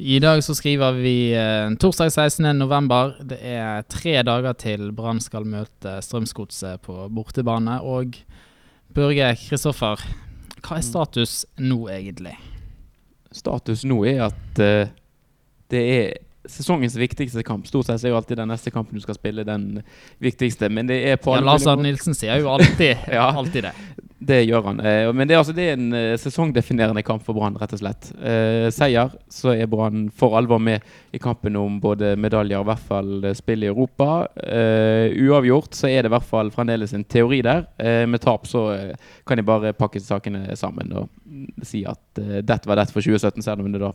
I dag så skriver vi eh, torsdag 16. november. Det er tre dager til Brann skal møte Strømsgodset på bortebane. Og Børge Kristoffer, hva er status nå, egentlig? Status nå er at eh, det er sesongens viktigste kamp. Stort sett er jo alltid den neste kampen du skal spille, den viktigste. Men det er på Ja, Lars Arne Nilsen sier jo alltid, Ja. alltid det. Det gjør han. Eh, men det er, altså, det er en eh, sesongdefinerende kamp for Brann, rett og slett. Eh, seier, så er Brann for alvor med i kampen om både medaljer og i hvert fall spill i Europa. Uavgjort så er det i hvert fall fremdeles en teori der. Med tap så kan de bare pakke sakene sammen og si at dette var dette for 2017, selv om det da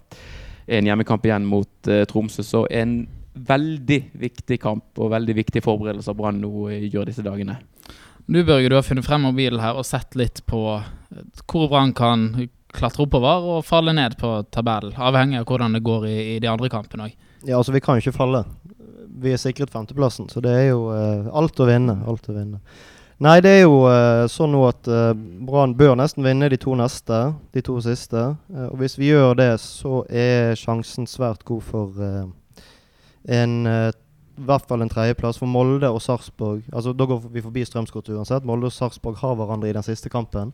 en hjemmekamp igjen mot uh, Tromsø. Så en veldig viktig kamp og veldig viktig forberedelser Brann nå eh, gjør disse dagene. Du Børge, du har funnet frem mobilen her og sett litt på eh, hvor Brann kan klatre oppover og falle ned på tabellen. Avhengig av hvordan det går i, i de andre kampene òg. Ja, altså vi kan jo ikke falle. Vi er sikret femteplassen, så det er jo uh, alt å vinne. Alt å vinne. Nei, det er jo eh, sånn nå at eh, Brann bør nesten vinne de to neste, de to siste. Eh, og hvis vi gjør det, så er sjansen svært god for en i hvert fall en tredjeplass for Molde og Sarpsborg. Altså, da går vi forbi Strømsgodt uansett. Molde og Sarpsborg har hverandre i den siste kampen.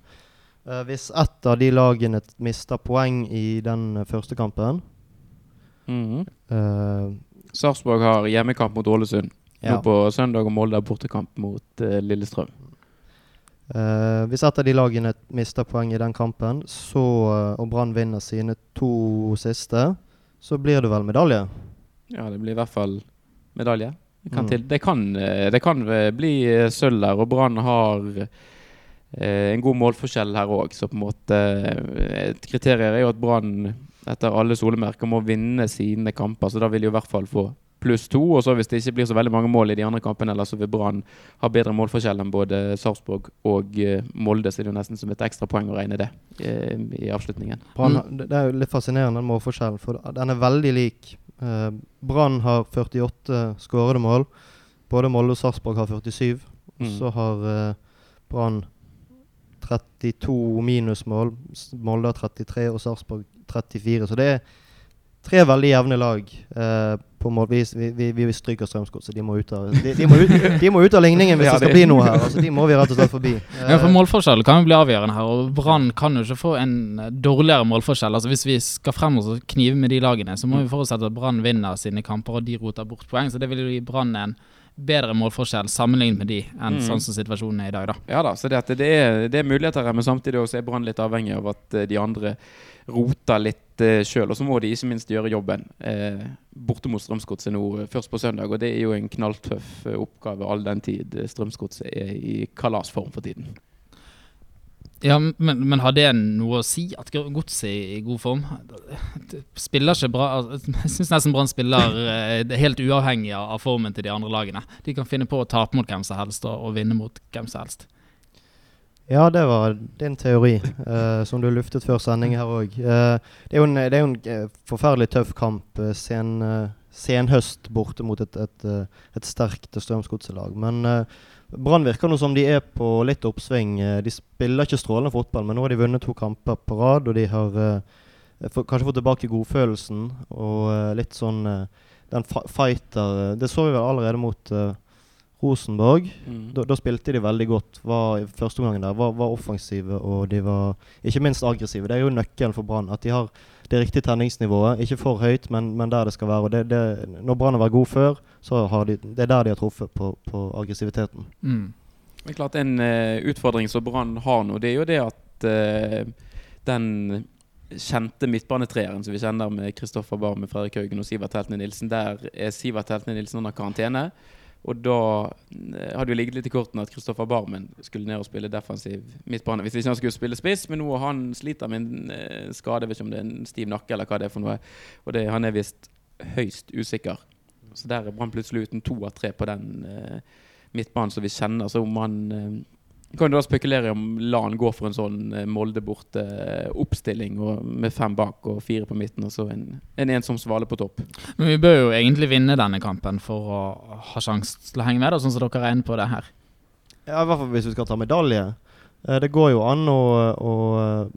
Hvis ett av de lagene mister poeng i den første kampen Mhm. eh, Sarpsborg har hjemmekamp mot Ålesund. Ja. Nå på søndag og Molde har bortekamp mot uh, Lillestrøm. Uh, hvis et av de lagene mister poeng i den kampen, så, eh, og Brann vinner sine to siste, så blir det vel medalje. Ja, det blir i hvert fall medalje. Det kan, Mm. til, det kan, det kan bli sølv der, og Brann har eh, en god målforskjell her òg. Så på en måte Et kriterium er jo at Brann etter alle solemerker må vinne sine kamper, så da vil de i hvert fall få pluss to. Og så hvis det ikke blir så veldig mange mål i de andre kampene, eller så vil Brann ha bedre målforskjell enn både Sarpsborg og eh, Molde, så det er jo nesten som et ekstra poeng å regne det eh, i avslutningen. Brann, Mm. det er jo litt fascinerende, den målforskjellen, for den er veldig lik. Eh, Brann har 48 skårede mål. Både Molde og Sarpsborg har 47. Og Mm. så har Brann 32 minusmål. Molde har 33 og Sarpsborg 34. Så det er tre veldig jevne lag. Eh, på mål. Vi, vi, vi, vi stryker Strømsgodset. De, må ut av- de, de, må ut- de må ut av ligningen hvis Ja, det skal bli noe her. Altså, de må vi rett og slett forbi. Ja, for Målforskjellen Målforskjell kan jo bli avgjørende her, og Brann kan jo ikke få en eh, dårligere målforskjell. Altså Hvis vi skal frem og knive med de lagene, så må vi forutsette at Brann vinner sine kamper og de roter bort poeng. Så det vil jo gi Brann en bedre målforskjell sammenlignet med de enn Mm. sånn som situasjonen er i dag, da. Ja da, så det, at det, er, det er muligheter her, men samtidig også er Brann litt avhengig av at eh, de andre roter litt uh, sjøl. Og så må de ikke minst gjøre jobben eh, borte mot Strømsgodset nå eh, først på søndag. Og det er jo en knalltøff eh, oppgave all den tid eh, Strømsgodset er i kalasform for tiden. Ja, men, men har det noe å si at Godset er i god form? Spiller ikke bra altså, Jeg syns nesten Brann spiller eh, helt uavhengig av formen til de andre lagene. De kan finne på å tape mot hvem som helst og, vinne mot hvem som helst. Ja, det var din teori, eh, som du luftet før sending her òg. en, det er jo en eh, forferdelig tøff kamp. eh, sen, uh, senhøst borte mot et, et, eh, et sterkt Strømsgodset-lag. Men Brann virker nå som de er på litt oppsving. Eh, de spiller ikke strålende fotball, men nå har de vunnet to kamper på rad, og de har eh, få- kanskje fått tilbake godfølelsen og eh, litt sånn den fighter Det så vi vel allerede mot uh, Rosenborg. Da, da spilte de veldig godt. Var, første omgangen der var, var offensive og de var ikke minst aggressive. Det er jo nøkkelen for Brann. At de har det riktige tenningsnivået. Ikke for høyt, men, men der det skal være. Og det, det, når Brann har vært god før, så har de, det er der de har truffet på, på aggressiviteten. Mm. Er klart En uh, utfordring som Brann har nå, det er jo det at uh, den kjente midtbanetreeren som vi kjenner med Kristoffer Barm, med Fredrik Haugen og Sivert Heltne Nilsen, der er Sivert Heltne Nilsen under karantene. Og da eh, hadde jo ligget litt i kortene at Kristoffer Barmen skulle ned og spille defensiv midtbane. Hvis ikke han skulle spille spiss, men nå han sliter med en eh, skade. Vet ikke om det er en stiv nakke eller hva det er for noe. Og det, han er visst høyst usikker. Så der er Brann plutselig uten to av tre på den eh, midtbanen som vi kjenner. Så om han eh, kan du da spekulere om la han gå for en sånn eh, Molde borte-oppstilling med fem bak og fire på midten, og så en, en ensom svale på topp. Men vi bør jo egentlig vinne denne kampen for å ha sjanse til å henge med, da, sånn som dere regner på det her. Ja, I hvert fall hvis vi skal ta medalje. Eh, det går jo an å, å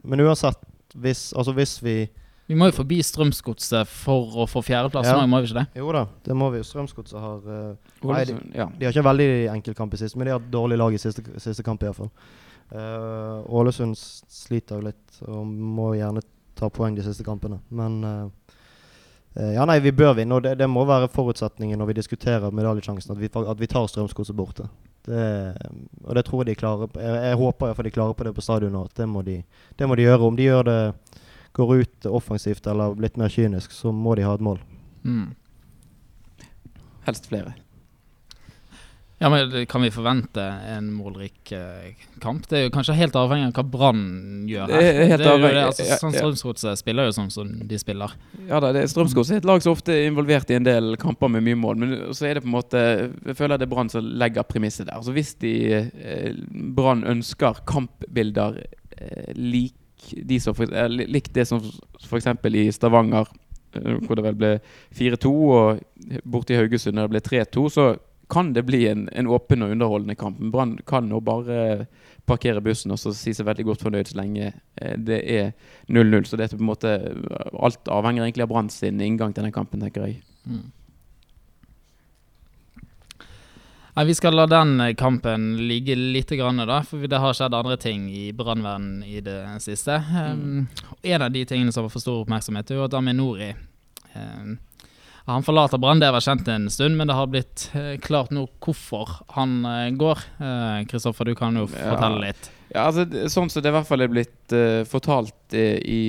Men uansett, hvis, altså hvis vi Vi må jo forbi Strømsgodset for å få fjerdeplass, Ja. må vi ikke det? Jo da, det må vi. Strømsgodset har uh, Nei, de, ja. de har ikke en veldig enkel kamp i siste, men de har et dårlig lag i siste, siste kamp iallfall. Uh, Ålesund sliter jo litt og må gjerne ta poeng de siste kampene. Men eh, eh, ja, nei, vi bør vinne, og det, det må være forutsetningen når vi diskuterer medaljesjansen, at vi, at vi tar Strømsgodset borte. Det, og det tror jeg de klarer. Jeg, jeg håper iallfall de klarer på det på stadion nå. Det må, de, det må de gjøre. Om de gjør det går ut offensivt eller litt mer kynisk, så må de ha et mål. Mm. Helst flere. Ja, men det- Kan vi forvente en målrik eh, kamp? Det er jo kanskje helt avhengig av hva Brann gjør. her. Det er helt det, altså, ja, sånn. Strømsgodset spiller jo sånn som de spiller. Ja da, det er Strømsgodset er et lag som ofte er involvert i en del kamper med mye mål. Men så er det på en måte Jeg føler det er Brann som legger premisset der. Så hvis de eh, Brann ønsker kampbilder eh, lik de som eh, det som f.eks. i Stavanger, eh, hvor det vel ble 4-2, og borte i Haugesund der det ble 3-2, så kan det bli en, en åpen og underholdende kamp. Men Brann kan nå bare parkere bussen og si seg veldig godt fornøyd så lenge eh, det er 0-0. Så det er på en måte alt avhenger egentlig av Brann sin inngang til den kampen, tenker jeg. Mm. Nei, Vi skal la den eh, kampen ligge litt, grann, da, for det har skjedd andre ting i brannverden i det siste. Um, en av de tingene som har for stor oppmerksomhet, er jo at Aminori um, Han forlater Brann, det vært kjent en stund, men det har blitt eh, klart nå hvorfor han eh, går. Kristoffer, du kan jo Ja. fortelle litt. Ja, altså Sånn som det i hvert fall er blitt uh, fortalt i,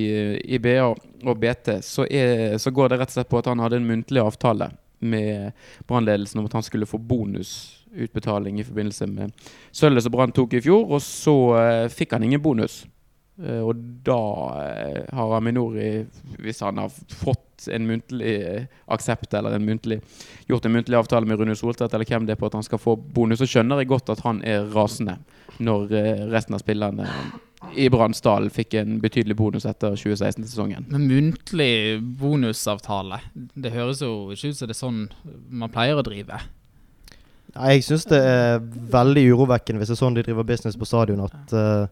i BA og BT, så, er, så går det rett og slett på at han hadde en muntlig avtale med brannledelsen om at han skulle få bonusutbetaling i forbindelse med sølvet som Brann tok i fjor, og så eh, fikk han ingen bonus. Eh, og da eh, har Aminori, hvis han har fått en muntlig eh, aksept eller en muntlig, gjort en muntlig avtale med Rune Soltvedt eller hvem det er på at han skal få bonus, så skjønner jeg godt at han er rasende når eh, resten av spillerne i Bransdalen fikk en betydelig bonus etter 2016-sesongen. Men muntlig bonusavtale, det høres jo ikke ut som det er sånn man pleier å drive. Jeg syns det er veldig urovekkende hvis det er sånn de driver business på stadion. At uh,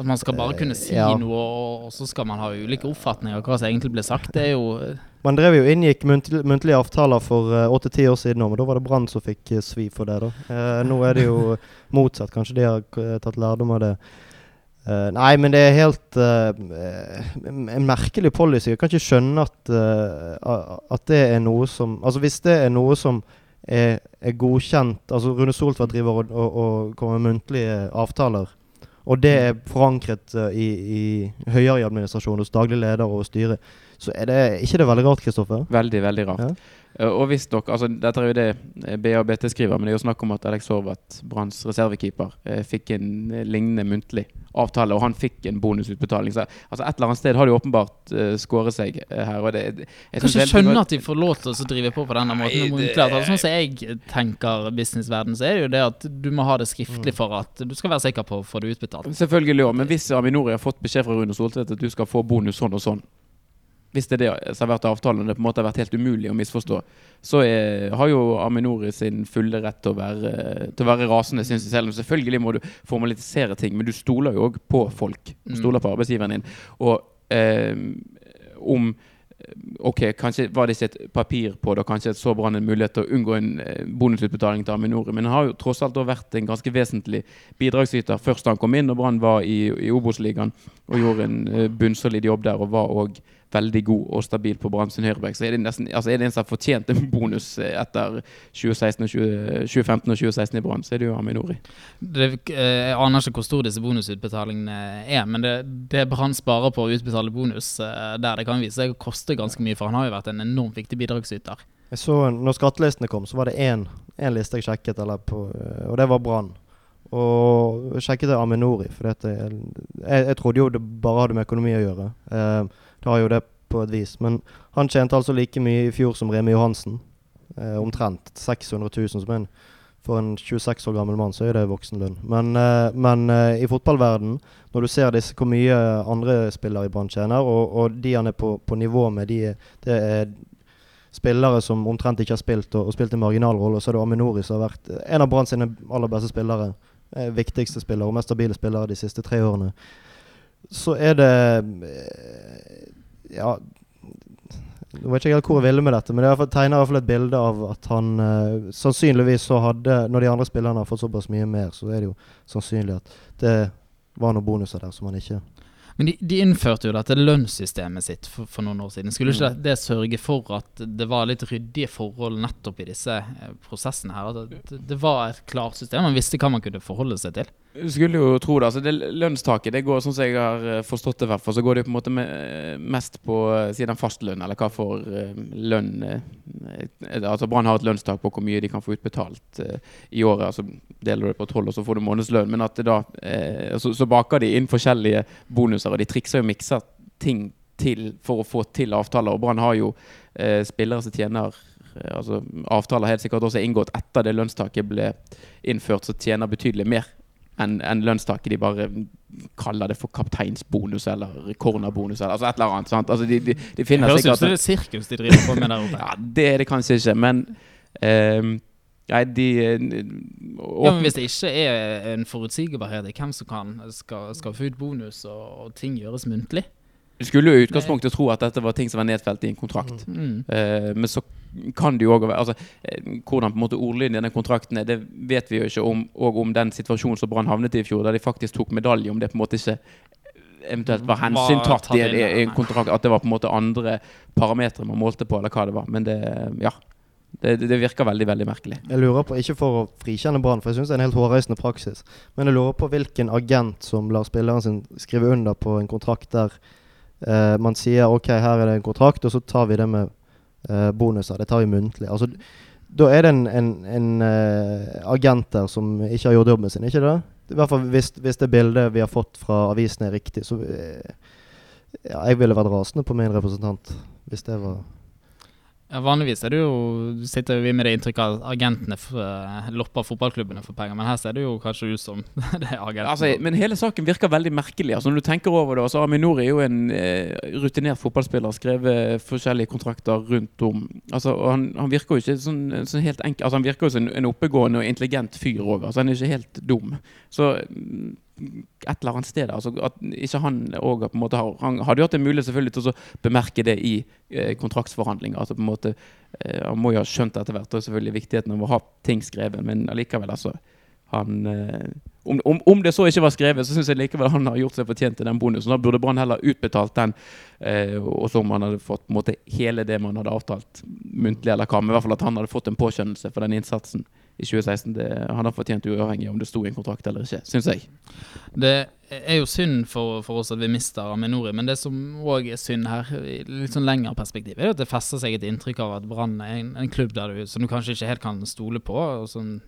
At man skal bare kunne si Ja. noe, og, så skal man ha ulike oppfatninger av hva som egentlig ble sagt. Det er jo Man drev jo inngikk muntlige, muntlige avtaler for eh, åtte-ti år siden, nå, men da var det Brann som fikk eh, svi for det. da. Uh, nå er det jo motsatt. Kanskje de har eh, tatt lærdom av det. Uh, nei, men det er helt uh, en merkelig policy. Jeg kan ikke skjønne at, uh, at det er noe som Altså Hvis det er noe som er, er godkjent Altså Rune Soltvedt driver og, og, og kommer med muntlige avtaler, og det er forankret uh, i, i høyere i administrasjonen, hos daglig leder og styre, så er det ikke det veldig rart, Kristoffer? Veldig, veldig rart. Ja. Og hvis dere, altså Dette er jo det BABT BA og BT skriver, men det er jo snakk om at Alex Horvath, Branns reservekeeper, eh, fikk en eh, lignende muntlig avtale, og han fikk en bonusutbetaling. Så altså et eller annet sted har de åpenbart uh, skåret seg eh, her. Og det, jeg Jeg kan ikke skjønne at de får lov til å drive på på denne måten. Nei, det- altså. Sånn som jeg tenker businessverden, så er det jo det at du må ha det skriftlig for at du skal være sikker på å få det utbetalt. Selvfølgelig òg, men hvis Aminori har fått beskjed fra Rune Soltvedt at du skal få bonus sånn og sånn Hvis det er det som har vært avtalen, og det på en måte har vært helt umulig å misforstå, så er, har jo Aminori sin fulle rett til å være, til å være rasende, synes jeg selv. Selvfølgelig må du formalisere ting, men du stoler jo òg på folk. Du Mm. stoler på arbeidsgiveren din. Og eh, om Ok, kanskje var det ikke et papir på det, og kanskje så Brann en mulighet til å unngå en eh, bonusutbetaling til Aminori, men han har jo tross alt vært en ganske vesentlig bidragsyter først da han kom inn, og Brann var i, i Obos-ligaen og gjorde en eh, bunnsolid jobb der, og var òg veldig god og stabil på Brann sin høyreback. Så er det, nesten, altså er det en som har fortjent en bonus etter 2016 og 20, 2015 og 2016 i Brann, så er det jo Aminori. Det, eh, jeg aner ikke hvor stor disse bonusutbetalingene er, men det, det Brann sparer på å utbetale bonus eh, der, det kan vise seg å koste ganske mye, for han har jo vært en enormt viktig bidragsyter. Jeg så, når skattelistene kom, så var det én, én liste jeg sjekket, eller på, eh, og det var Brann. Og jeg sjekket det Aminori, for jeg, jeg trodde jo det bare hadde med økonomi å gjøre. Eh, det har jo det på et vis. Men han tjente altså like mye i fjor som Remi Johansen. Eh, omtrent 600 000. Som en, for en 26 år gammel mann så er det voksenlønn. Men, eh, men eh, i fotballverden, når du ser disse, hvor mye andre spillere i Brann tjener, og, og de han er på, på nivå med, de, det er spillere som omtrent ikke har spilt, og, og spilt en marginal rolle. Og så er det Aminori som har vært en av Brann sine aller beste spillere. Eh, viktigste spillere og mest stabile spillere de siste tre årene. Så er det eh, Ja, Nå vet ikke helt hvor jeg ville med dette, men det er tegner i hvert fall et bilde av at han eh, sannsynligvis så hadde Når de andre spillerne har fått såpass mye mer, så er det jo sannsynlig at det var noen bonuser der som han ikke Men de, de innførte jo dette lønnssystemet sitt for, for noen år siden. Skulle ikke Mm. det, det sørge for at det var litt ryddige forhold nettopp i disse eh, prosessene her? At det, det var et klart system, man visste hva man kunne forholde seg til? Skulle jo tro det. altså det Lønnstaket det går sånn som jeg har eh, forstått det, i så går det jo på en måte med, mest på eh, siden fastlønn, eller hva for eh, lønn Altså Brann har et lønnstak på hvor mye de kan få utbetalt i året. altså Deler du det på tolv, og så får du månedslønn. Men at det da så, så baker de inn forskjellige bonuser, og de trikser og mikser ting til for å få til avtaler. Og Brann har jo spillere som tjener altså Avtaler helt sikkert også er inngått etter det lønnstaket ble innført, som tjener betydelig mer enn en lønnstaket. De bare kaller det for kapteinsbonus eller cornerbonus eller altså et eller annet. Sant? Altså de, de, de finner Høres ut som det er sirkus de driver på med der oppe. Ja, det er det kanskje ikke, men um, Nei, de eh, og, Ja, men Hvis det ikke er en forutsigbarhet i hvem som kan, skal, skal få ut bonus og, og ting gjøres muntlig Du skulle jo i utgangspunktet tro at dette var ting som var nedfelt i en kontrakt. mm. Uh, men så kan det jo òg være altså, eh, Hvordan på en måte ordlyden i denne kontrakten er, det vet vi jo ikke om, og om den situasjonen som Brann havnet i i fjor, der de faktisk tok medalje, om det på en måte ikke eventuelt var Var hensyntatt tatt i, i, i en kontrakt. At det var på en måte andre parametere man målte på, eller hva det var. Men det ja. Det, det virker veldig, veldig merkelig. Jeg lurer på, Ikke for å frikjenne Brann, for jeg syns det er en helt hårreisende praksis, men jeg lurer på hvilken agent som lar spilleren sin skrive under på en kontrakt der eh, man sier ok, her er det en kontrakt, og så tar vi det med uh, bonuser. Det tar vi muntlig. Altså, da er det en, en, en uh, agent der som ikke har gjort jobben sin, ikke det? I hvert fall hvis, hvis det bildet vi har fått fra avisen er riktig, så ja, Jeg ville vært rasende på min representant hvis det var Ja, Vanligvis er det jo, sitter vi med det inntrykket at agentene eh, lopper fotballklubbene for penger, men her ser det jo kanskje ut som det er agentene. Altså, men hele saken virker veldig merkelig. Altså, når du tenker over det, altså, Aminor er jo en eh, rutinert fotballspiller, skrevet forskjellige kontrakter rundt om. Altså, han, han virker jo ikke sånn, sånn helt enkel Altså, Han virker jo som en, en oppegående og intelligent fyr òg. Altså, han er ikke helt dum. Så mm, et eller annet sted altså, At ikke han òg på en måte Han hadde jo hatt en mulighet selvfølgelig til å bemerke det i eh, kontraktsforhandlinger. Altså på en måte eh, Han må jo ha skjønt etter hvert og selvfølgelig viktigheten av å ha ting skrevet, men allikevel, altså. Han, eh, om, om, om det så ikke var skrevet, så syns jeg likevel han har gjort seg fortjent til den bonusen. Da burde Brann heller utbetalt den, eh, og så om han hadde fått på en måte, hele det man hadde avtalt muntlig, eller hva. Men i hvert fall at han hadde fått en påskjønnelse for den innsatsen i 2016. Det, han har fortjent uavhengig om det sto i en kontrakt eller ikke, syns jeg. Det er jo synd for, for oss at vi mister Aminori, men det som òg er synd her, i litt sånn lengre perspektiv, er at det fester seg et inntrykk av at Brann er en, en klubb der du, som du kanskje ikke helt kan stole på. og som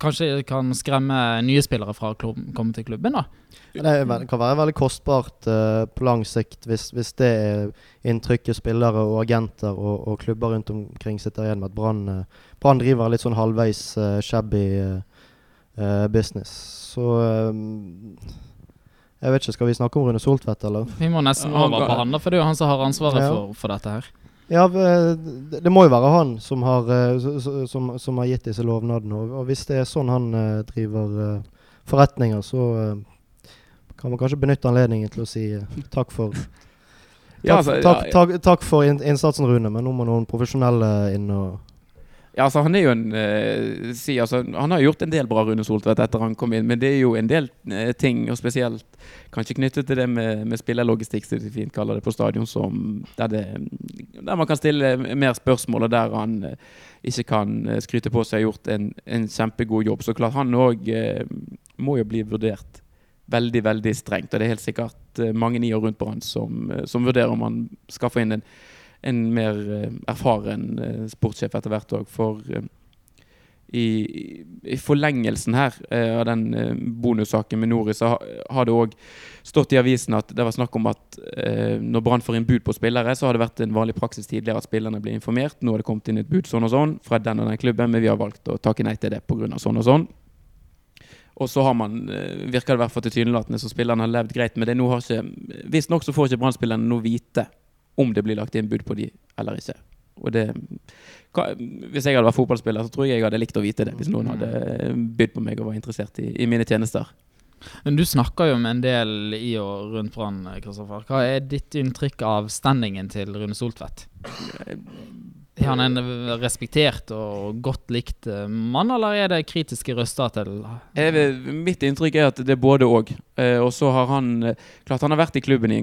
Kanskje kan skremme nye spillere fra å komme til klubben. da Det kan være veldig kostbart uh, på lang sikt hvis, hvis det er inntrykket spillere og agenter og, og klubber rundt omkring sitter igjen med at Brann Brann driver litt sånn halvveis uh, shabby business. Så Jeg vet ikke, skal vi snakke om Rune Soltvedt, eller? Vi må nesten ha over på han, da, for det er jo han som har ansvaret Ja. for, for dette her. Ja, eh, det, må jo være han som har, eh, som, som har gitt disse lovnadene. Og, hvis det er sånn han eh, driver forretninger, så kan man kanskje benytte anledningen til å si takk for Ja, Takk, altså, takk, ja, takk, takk for innsatsen, Rune, men nå må noen profesjonelle inn og Ja, altså Han er jo en eh, si, altså, Han har gjort en del bra, Rune Soltvedt, etter han kom inn. Men det er jo en del eh, ting, og spesielt kanskje knyttet til det med, med spillerlogistikk, som de fint kaller det på stadion, som, der, det, der man kan stille mer spørsmål, og der han eh, ikke kan eh, skryte på seg har gjort en, en kjempegod jobb. Så klart han òg eh, må jo bli vurdert veldig, veldig strengt. Og det er helt sikkert eh, mange nier rundt Brann som, eh, som vurderer om han skal få inn en en mer eh, erfaren eh, sportssjef etter hvert òg. For eh, i, i forlengelsen her av den bonussaken med Nori, så ha, har det òg stått i avisen at det var snakk om at når Brann får inn bud på spillere, så har det vært en vanlig praksis tidligere at spillerne blir informert. Nå har det kommet inn et bud sånn og sånn fra den og den klubben, men vi har valgt å takke nei til det pga. sånn og sånn. Og så har man, virker det i hvert fall tilsynelatende som spillerne har levd greit med det. Nå har ikke, Visstnok så får ikke Brann-spillerne noe vite om det blir lagt inn bud på de eller ikke. Og det, hva, hvis jeg hadde vært fotballspiller, så tror jeg jeg hadde likt å vite det. Hvis noen hadde bydd på meg og var interessert i, i mine tjenester. Men Du snakker jo med en del i og rundt Brann. Kristoffer. Hva er ditt inntrykk av standingen til Rune Soltvedt? Er han en respektert og godt likt eh, mann, eller er det kritiske røster til Jeg Mitt inntrykk er at det er både òg. Eh, og så har han eh, Klart han har vært i klubben i,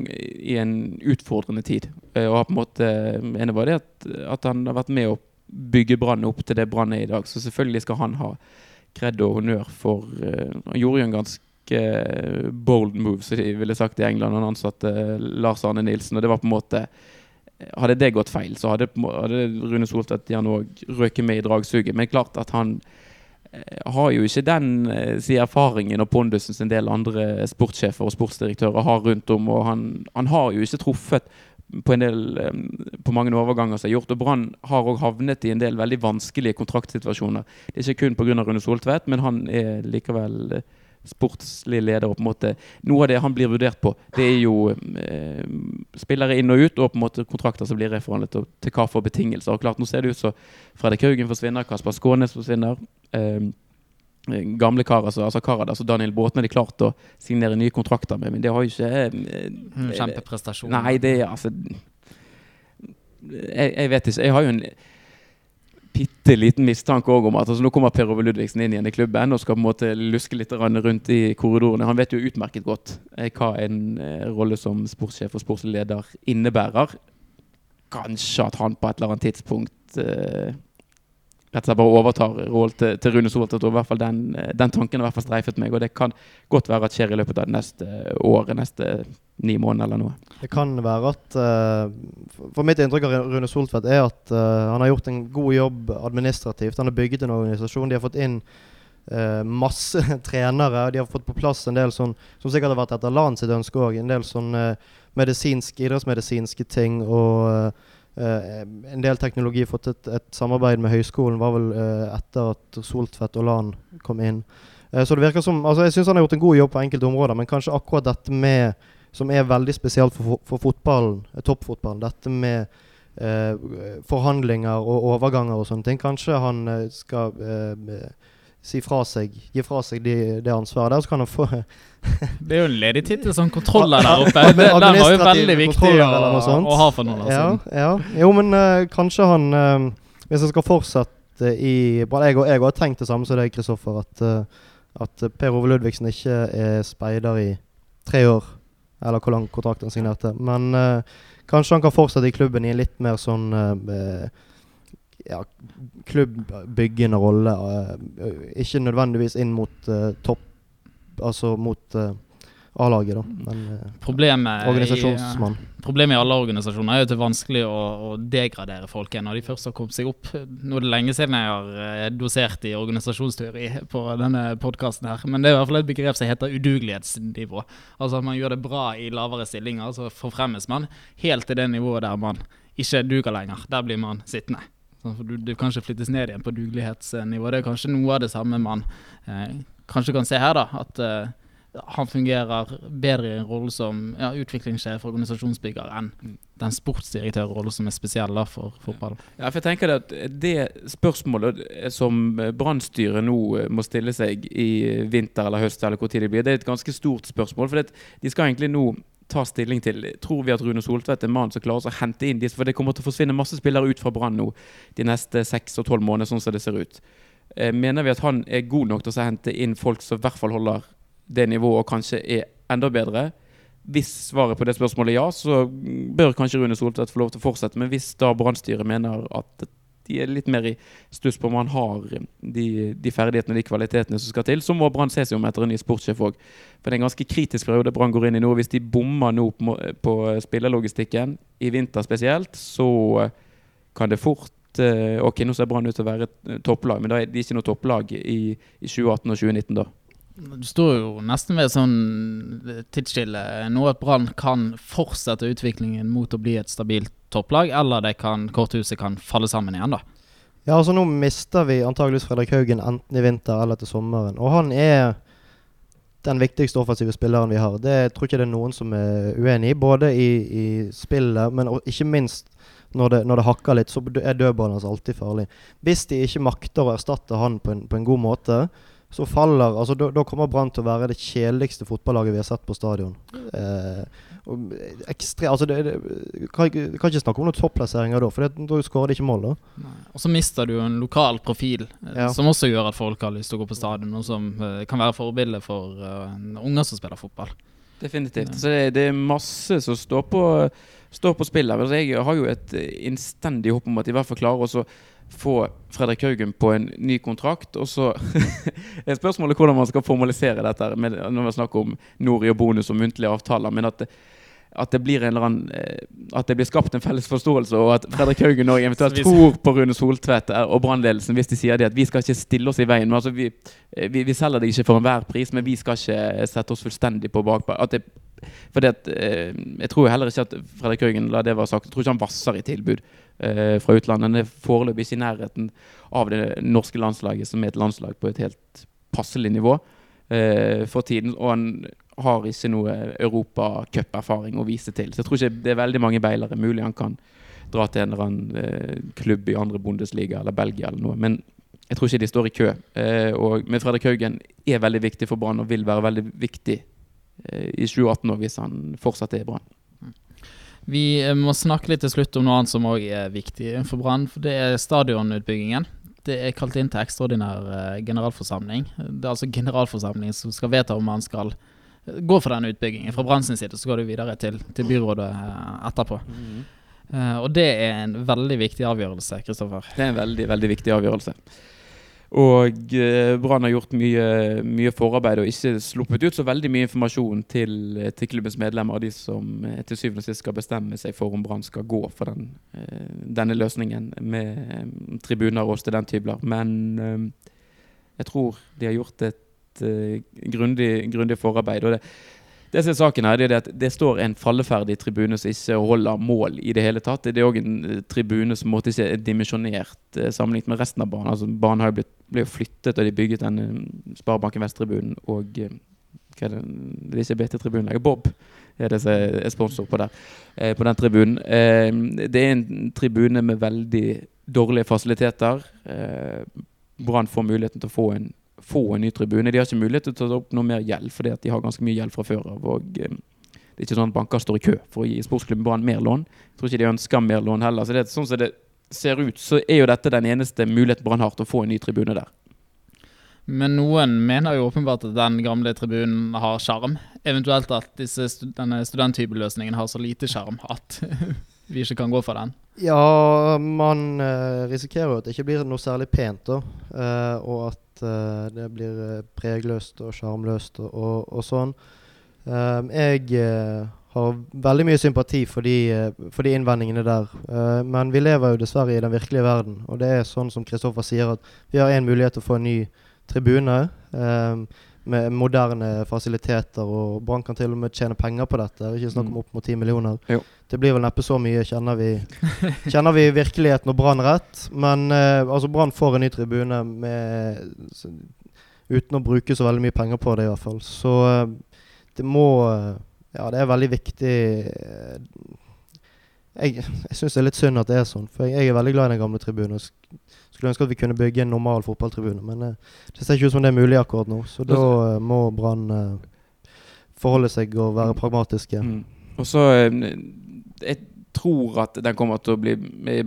i en utfordrende tid. Og har på en måte ene var det at, at han har vært med å bygge Brann opp til det Brann er i dag. Så selvfølgelig skal han ha kred og honnør for Han gjorde jo en ganske bold move, som de ville sagt i England, han ansatte Lars Arne Nilsen. Og det var på en måte Hadde det gått feil, så hadde, hadde Rune Soltvedt gjerne òg røket med i dragsuget. Men klart at han eh, har jo ikke den eh, si erfaringen og pondusen som en del andre sportssjefer og sportsdirektører har rundt om. Og han, han har jo ikke truffet på en del eh, på mange overganger som er gjort. Og Brann har òg havnet i en del veldig vanskelige kontraktsituasjoner. Det er ikke kun pga. Rune Soltvedt, men han er likevel sportslig leder. og på en måte Noe av det han blir vurdert på, det er jo eh, spillere inn og ut, og på en måte kontrakter som blir reforhandlet og til hva for betingelser. Og klart, Nå ser det ut som Fredrik Haugen forsvinner, Kasper Skånes forsvinner. Eh, gamle karer altså, altså Karadas altså Daniel Båten har de klart å signere nye kontrakter med, men det har jo ikke eh, Mm, Kjempeprestasjon. Nei, det er altså jeg, jeg vet ikke. Jeg har jo en bitte liten mistanke om at altså, nå kommer Per Ove Ludvigsen inn igjen i klubben og skal på en måte luske litt rundt i korridorene. Han vet jo utmerket godt eh, hva en eh, rolle som sportssjef og sportsleder innebærer. Kanskje at han på et eller annet tidspunkt eh, rett og slett bare overtar rollen til, til Rune Soltvedt. i hvert fall Den, eh, den tanken har i hvert fall streifet meg, og det kan godt være at skjer i løpet av neste året, neste ni måneder eller noe. Det kan være at eh, for- mitt inntrykk av Rune Soltvedt er at eh, han har gjort en god jobb administrativt. Han har bygget en organisasjon. De har fått inn masse trenere. De har fått på plass en del sånn som sikkert har vært etter LAN sitt ønske òg. En del sånn medisinsk, idrettsmedisinske ting og en del teknologi. Fått et, et samarbeid med høyskolen var vel eh, etter at Soltvedt og LAN kom inn. Eh, så det virker som, altså Jeg syns han har gjort en god jobb på enkelte områder, men kanskje akkurat dette med som er veldig spesielt for, for fotballen, eh, toppfotballen. Dette med eh, forhandlinger og overganger og sånne ting. Kanskje han eh, skal eh, si fra seg, gi fra seg de, det ansvaret der, så kan han få Det er jo en ledig tittel, sånn kontroller der oppe. Det, den var jo veldig viktig å, å ha for noen år ja, siden. ja. Jo, men uh, kanskje han uh, Hvis han skal fortsette i bare Jeg, jeg har tenkt det samme som deg, Kristoffer. At, uh, at Per Ove Ludvigsen ikke er speider i tre år. Eller hvor lang kontrakt han signerte. Men kanskje han kan fortsette i klubben i en litt mer sånn ja, klubbbyggende rolle. eh, ikke nødvendigvis inn mot uh, topp Altså mot uh, A-laget, da. Men uh, Problemet i, organisasjonsmann. problemet i alle organisasjoner er jo at det er vanskelig å, å degradere folk når de først har kommet seg opp. Nå er det lenge siden jeg har dosert i organisasjonsteori på denne podkasten her, men det er i hvert fall et begrep som heter udugelighetsnivå. Altså at man gjør det bra i lavere stillinger, så forfremmes man helt til det nivået der man ikke duger lenger. Der blir man sittende. Sånn, for du, du kan ikke flyttes ned igjen på dugelighetsnivå. Det er kanskje noe av det samme man eh, kanskje kan se her, da. At eh, han fungerer bedre i en rolle som ja, utviklingssjef og organisasjonsbygger enn den sportsdirektørrollen som er spesiell da for fotball. Ja, for jeg tenker at det spørsmålet som Brannstyret nå eh, må stille seg i vinter eller høst, eller hvor tid det blir, det er et ganske stort spørsmål. For det, de skal egentlig nå ta stilling til Tror vi at Rune Soltvedt er mannen mann som klarer å hente inn disse? For det kommer til å forsvinne masse spillere ut fra Brann nå de neste seks og tolv månedene, sånn som det ser ut. Eh, Mener vi at han er god nok til å hente inn folk som i hvert fall holder det nivået, og kanskje er enda bedre? Hvis svaret på det spørsmålet er ja, så bør kanskje Rune Soltvedt få lov til å fortsette. Men hvis da Brannstyret mener at de er litt mer i stuss på om han har de, de ferdighetene og de kvalitetene som skal til, så må Brann se seg om etter en ny sportssjef òg. For det er en ganske kritisk periode Brann går inn i nå. Hvis de bommer nå på, må- på spillerlogistikken, i vinter spesielt, så kan det fort eh, Ok, nå ser Brann ut til å være et eh, topplag, men da er de ikke noe topplag i, i 2018 og 2019, da. Du står jo nesten ved sånn tidsskille nå at Brann kan fortsette utviklingen mot å bli et stabilt topplag, eller kan, korthuset kan falle sammen igjen, da. Ja, altså Nå mister vi antageligvis Fredrik Haugen enten i vinter eller til sommeren. Og han er den viktigste offensive spilleren vi har. Det tror ikke det er noen som er uenig i. Både i, i spillet, men ikke minst når det, når det hakker litt, så er dødballen hans alltid farlig. Hvis de ikke makter å erstatte han på en, på en god måte, så faller altså Da, da kommer Brann til å være det kjedeligste fotballaget vi har sett på stadion. Eh, og ekstre, altså det, det, kan, kan ikke snakke om noen topplasseringer da, for det, da skårer de ikke mål. da Og så mister du jo en lokal profil, eh, Ja. som også gjør at folk har lyst til å gå på stadion, og som eh, kan være forbilde for eh, unger som spiller fotball. Definitivt. Ja. Så det, det er masse som står på, står på spill her. Altså, jeg har jo et eh, innstendig håp om at de i hvert fall klarer også få Fredrik Haugen på en ny kontrakt. Og så er spørsmålet hvordan man skal formalisere dette med, når man snakker om Nori og bonus og muntlige avtaler. Men at det, at det blir en eller annen eh, At det blir skapt en felles forståelse, og at Fredrik Haugen og eventuelt vi- tror på Rune Soltvedt eh, og brannledelsen hvis de sier det at vi skal ikke stille oss i veien. Men altså, vi, eh, vi, vi selger det ikke for enhver pris, men vi skal ikke sette oss fullstendig på bakpå. At det fordi at, eh, jeg tror heller ikke at Fredrik Haugen la det være sagt, jeg tror ikke han vasser i tilbud eh, fra utlandet. Han er foreløpig ikke i nærheten av det norske landslaget, som er et landslag på et helt passelig nivå eh, for tiden. Og han har ikke noe europacuperfaring å vise til. Så jeg tror ikke det er veldig mange beilere. Mulig han kan dra til en eller annen eh, klubb i andre Bundesliga eller Belgia eller noe. Men jeg tror ikke de står i kø. Eh, og, men Fredrik Haugen er veldig viktig for Brann og vil være veldig viktig eh, i 2018 år hvis han fortsatt er i Brann. Vi eh, må snakke litt til slutt om noe annet som òg er viktig for Brann. for Det er stadionutbyggingen. Det er kalt inn til ekstraordinær eh, generalforsamling. Det er altså generalforsamlingen som skal vedta om man skal eh, gå for den utbyggingen. Fra Brann sin side så går det videre til, til byrådet etterpå. Uh, og det er en veldig viktig avgjørelse, Kristoffer. Det er en veldig, veldig viktig avgjørelse. Og eh, Brann har gjort mye, mye forarbeid og ikke sluppet ut så veldig mye informasjon til, til klubbens medlemmer, og de som eh, til syvende og sist skal bestemme seg for om Brann skal gå for den, eh, denne løsningen med eh, tribuner og studenthybler. Men eh, jeg tror de har gjort et eh, grundig, grundig forarbeid. og det det som er saken her, det er at det står en falleferdig tribune som ikke holder mål i det hele tatt. Det er òg en eh, tribune som måtte ikke er dimensjonert eh, sammenlignet med resten av banen. Altså, banen har jo blitt, ble flyttet, og de bygget den eh, Sparebanken Vest-tribunen og hva er det? det er ikke BT-tribunen lenger. Bob er det som er sponsor på, der, på den tribunen. Det er en tribune med veldig dårlige fasiliteter. Brann får muligheten til å få en få en ny tribune. De har ikke mulighet til å ta opp noe mer gjeld, fordi de har ganske mye gjeld fra før av. og eh, Det er ikke sånn at banker står i kø for å gi sportsklubben Brann mer lån. Jeg tror ikke de ønsker mer lån heller. så det Sånn som det ser ut, så er jo dette den eneste muligheten Brann har til å få en ny tribune der. Men noen mener jo åpenbart at den gamle tribunen har sjarm. Eventuelt at disse, denne studenthybelløsningen har så lite sjarm at vi ikke kan gå for den. Ja, man uh, risikerer jo at det ikke blir noe særlig pent, da. Uh, og at uh, det blir pregløst og sjarmløst og, og, og sånn. Eh, jeg har veldig mye sympati for de, for de innvendingene der. Eh, men vi lever jo dessverre i den virkelige verden. Og det er sånn som Kristoffer sier, at vi har en mulighet til å få en ny tribune. eh, med moderne fasiliteter, og Brann kan til og med tjene penger på dette. Ikke snakk om Mm. opp mot 10 millioner. Jo. Det blir vel neppe så mye, kjenner vi Kjenner vi virkeligheten og Brann rett? Men eh, altså Brann får en ny tribune med, så, uten å bruke så veldig mye penger på det, i hvert fall. Så eh, det må eh, Ja, det er veldig viktig eh, Jeg, jeg syns det er litt synd at det er sånn, for jeg, jeg er veldig glad i den gamle tribunen. Skulle ønske at vi kunne bygge en normal fotballtribune, men eh, det ser ikke ut som det er mulig akkurat nå. Så da eh, må Brann forholde seg og være pragmatiske. Mm. Og så Jeg tror at den kommer til å bli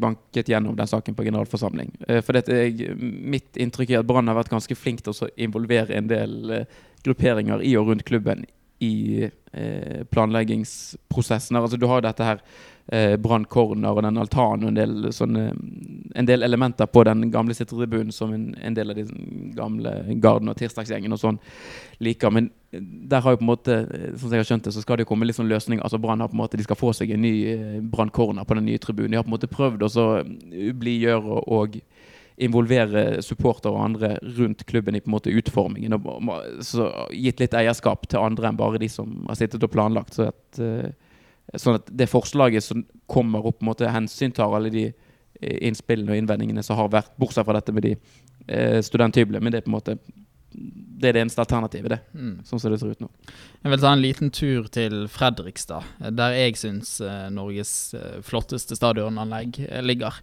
banket gjennom den saken på generalforsamling. Eh, For dette, jeg, mitt inntrykk er at Brann har vært ganske flink til å involvere en del eh, grupperinger i og rundt klubben i eh, planleggingsprosessen. Altså, du har dette her eh, Brann corner og den altanen og en del, sånne, en del elementer på den gamle sittetribunen som en, en del av de gamle Garden og Tirsdagsgjengen og sånn liker. Men der har jo på en måte, som jeg har skjønt det, så skal det jo komme litt sånn løsning. Altså Brann har på en måte, De skal få seg en ny eh, Brann corner på den nye tribunen. De har på en måte prøvd å blidgjøre og, involvere supportere og andre rundt klubben i på en måte utformingen. Og så gitt litt eierskap til andre enn bare de som har sittet og planlagt. Så at, eh, sånn at det forslaget som kommer opp, på en måte hensyntar alle de eh, innspillene og innvendingene som har vært, bortsett fra dette med de studenthyblene. Men det er på en måte det er det eneste alternativet, det. Mm. Sånn som det ser ut nå. Jeg vil ta en liten tur til Fredrikstad, der jeg syns eh, Norges eh, flotteste stadionanlegg eh, ligger.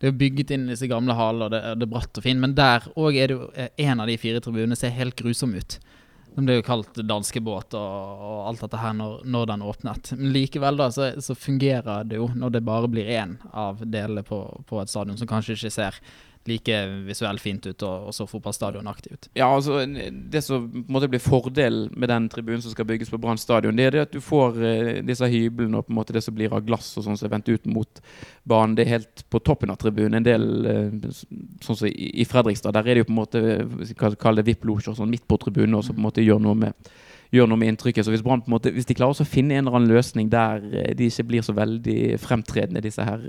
det er bygget inn i disse gamle hallene, og det, det er bratt og fint. Men der òg er det jo en av de fire tribunene ser helt grusom ut. Den ble jo kalt danskebåt og, og alt dette her når, når den åpnet. Men likevel da, så, så fungerer det jo når det bare blir én av delene på, på et stadion som kanskje ikke ser like visuelt fint ut og, og så fotballstadionaktig ut. Ja, altså Det som på en måte blir fordelen med den tribunen som skal bygges på Brann stadion, det er det at du får eh, disse hyblene og på en måte det som blir av glass og sånn som er vendt ut mot banen. Det er helt på toppen av tribunen. En del eh, sånn som i, Fredrikstad, der er det jo på en måte eh, Kall det VIP-losjer sånn midt på tribunen og så på en måte gjør noe med gjør noe med inntrykket. Så hvis, Brann måte, hvis de klarer å finne en eller annen løsning der de ikke blir så veldig fremtredende, disse her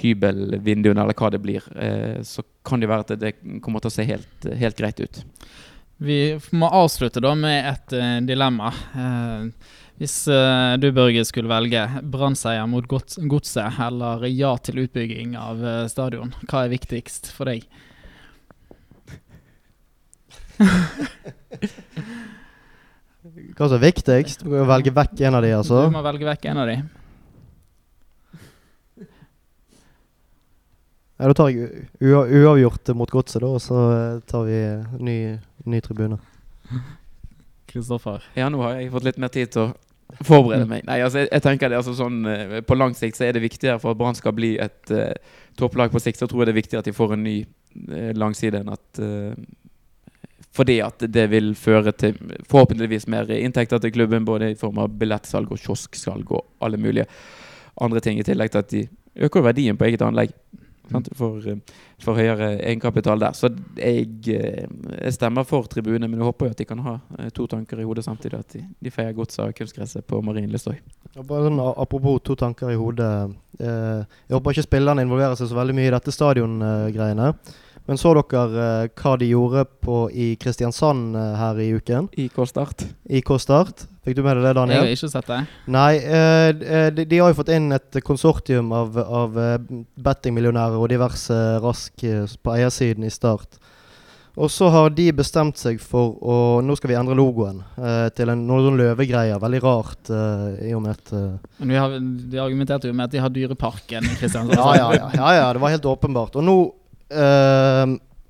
hybelvinduene, eller hva det blir, eh, så kan det være at det kommer til å se helt, helt greit ut. Vi må avslutte da med et uh, dilemma. Uh, hvis uh, du, Børge, skulle velge Brannseier mot Godset eller ja til utbygging av stadion, hva er viktigst for deg? hva som er viktigst? Du må velge vekk en av de, altså? Du må velge vekk en av de. Ja, Da tar jeg uavgjort mot Godset, da, og så eh, tar vi ny, ny tribune. Kristoffer? Ja, nå har jeg fått litt mer tid til å forberede meg. Nei, altså, jeg, jeg tenker det altså sånn eh, På lang sikt så er det viktigere for at Brann skal bli et uh, topplag på sikt. Så tror jeg det er viktigere at de får en ny uh, langside enn at uh, Fordi at det vil føre til forhåpentligvis mer inntekter til klubben, både i form av billettsalg og kiosksalg og alle mulige andre ting, i tillegg til at de øker verdien på eget anlegg. For, eh, for, høyere egenkapital der. Så jeg, eh, jeg stemmer for tribune, men jeg håper jo at de kan ha eh, to tanker i hodet samtidig. At de, de feier godset av kunstgresset på Marienlystøy. Sånn, apropos to tanker i hodet. jeg håper ikke spillerne involverer seg så veldig mye i dette stadiongreiene. Men så dere hva de gjorde på, i Kristiansand her i uken? IK Start. IK Start. Fikk du med deg det, Daniel? Jeg har ikke sett det. Nei, uh, de, de, har jo fått inn et konsortium av, av bettingmillionærer og diverse rask på eiersiden i Start. Og så har de bestemt seg for å Nå skal vi endre logoen til en, noen løvegreier. Veldig rart i og med at Men vi har, De argumenterte jo med at de har Dyreparken i Kristiansand. ja, ja, ja, ja, ja, det var helt åpenbart. Og nå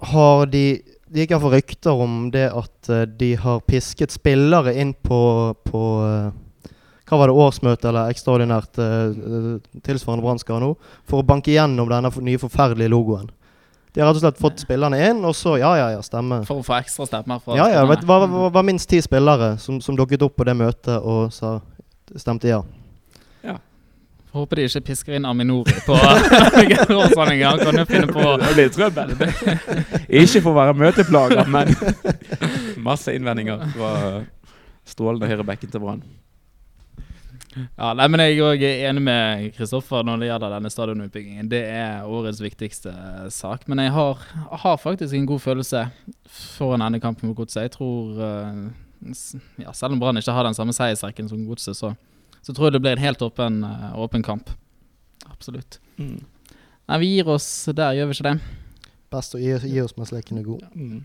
har de Det gikk iallfall rykter om det at uh, de har pisket spillere inn på, på uh, hva var det, årsmøte eller ekstraordinært uh, tilsvarende Brannskar nå, for å banke gjennom denne nye forferdelige logoen. De har rett og slett fått spillerne inn, og så ja, ja, ja, stemme. For å få ekstra stemmer fra Ja, ja. Det var, var, var, minst ti spillere som, som dukket opp på det møtet og sa, stemte ja. Håper de ikke pisker inn Aminori på generalforsamlinga. Han kan jo finne på Det blir trøbbel. ikke for å være møteplager, men masse innvendinger fra strålende høyre bekken til Brann. Ja, nei, men Jeg er enig med Kristoffer når det gjelder denne stadionutbyggingen. Det er årets viktigste sak. Men jeg har, har faktisk en god følelse foran denne kampen mot Godset. Jeg tror eh, ja, Selv om Brann ikke har den samme seiersrekken som Godset, så så tror jeg det blir en helt åpen, uh, åpen kamp. Absolutt. Mm. Nei, vi gir oss der, gjør vi ikke det? Best å gi, gi oss mens leken er god. Mm.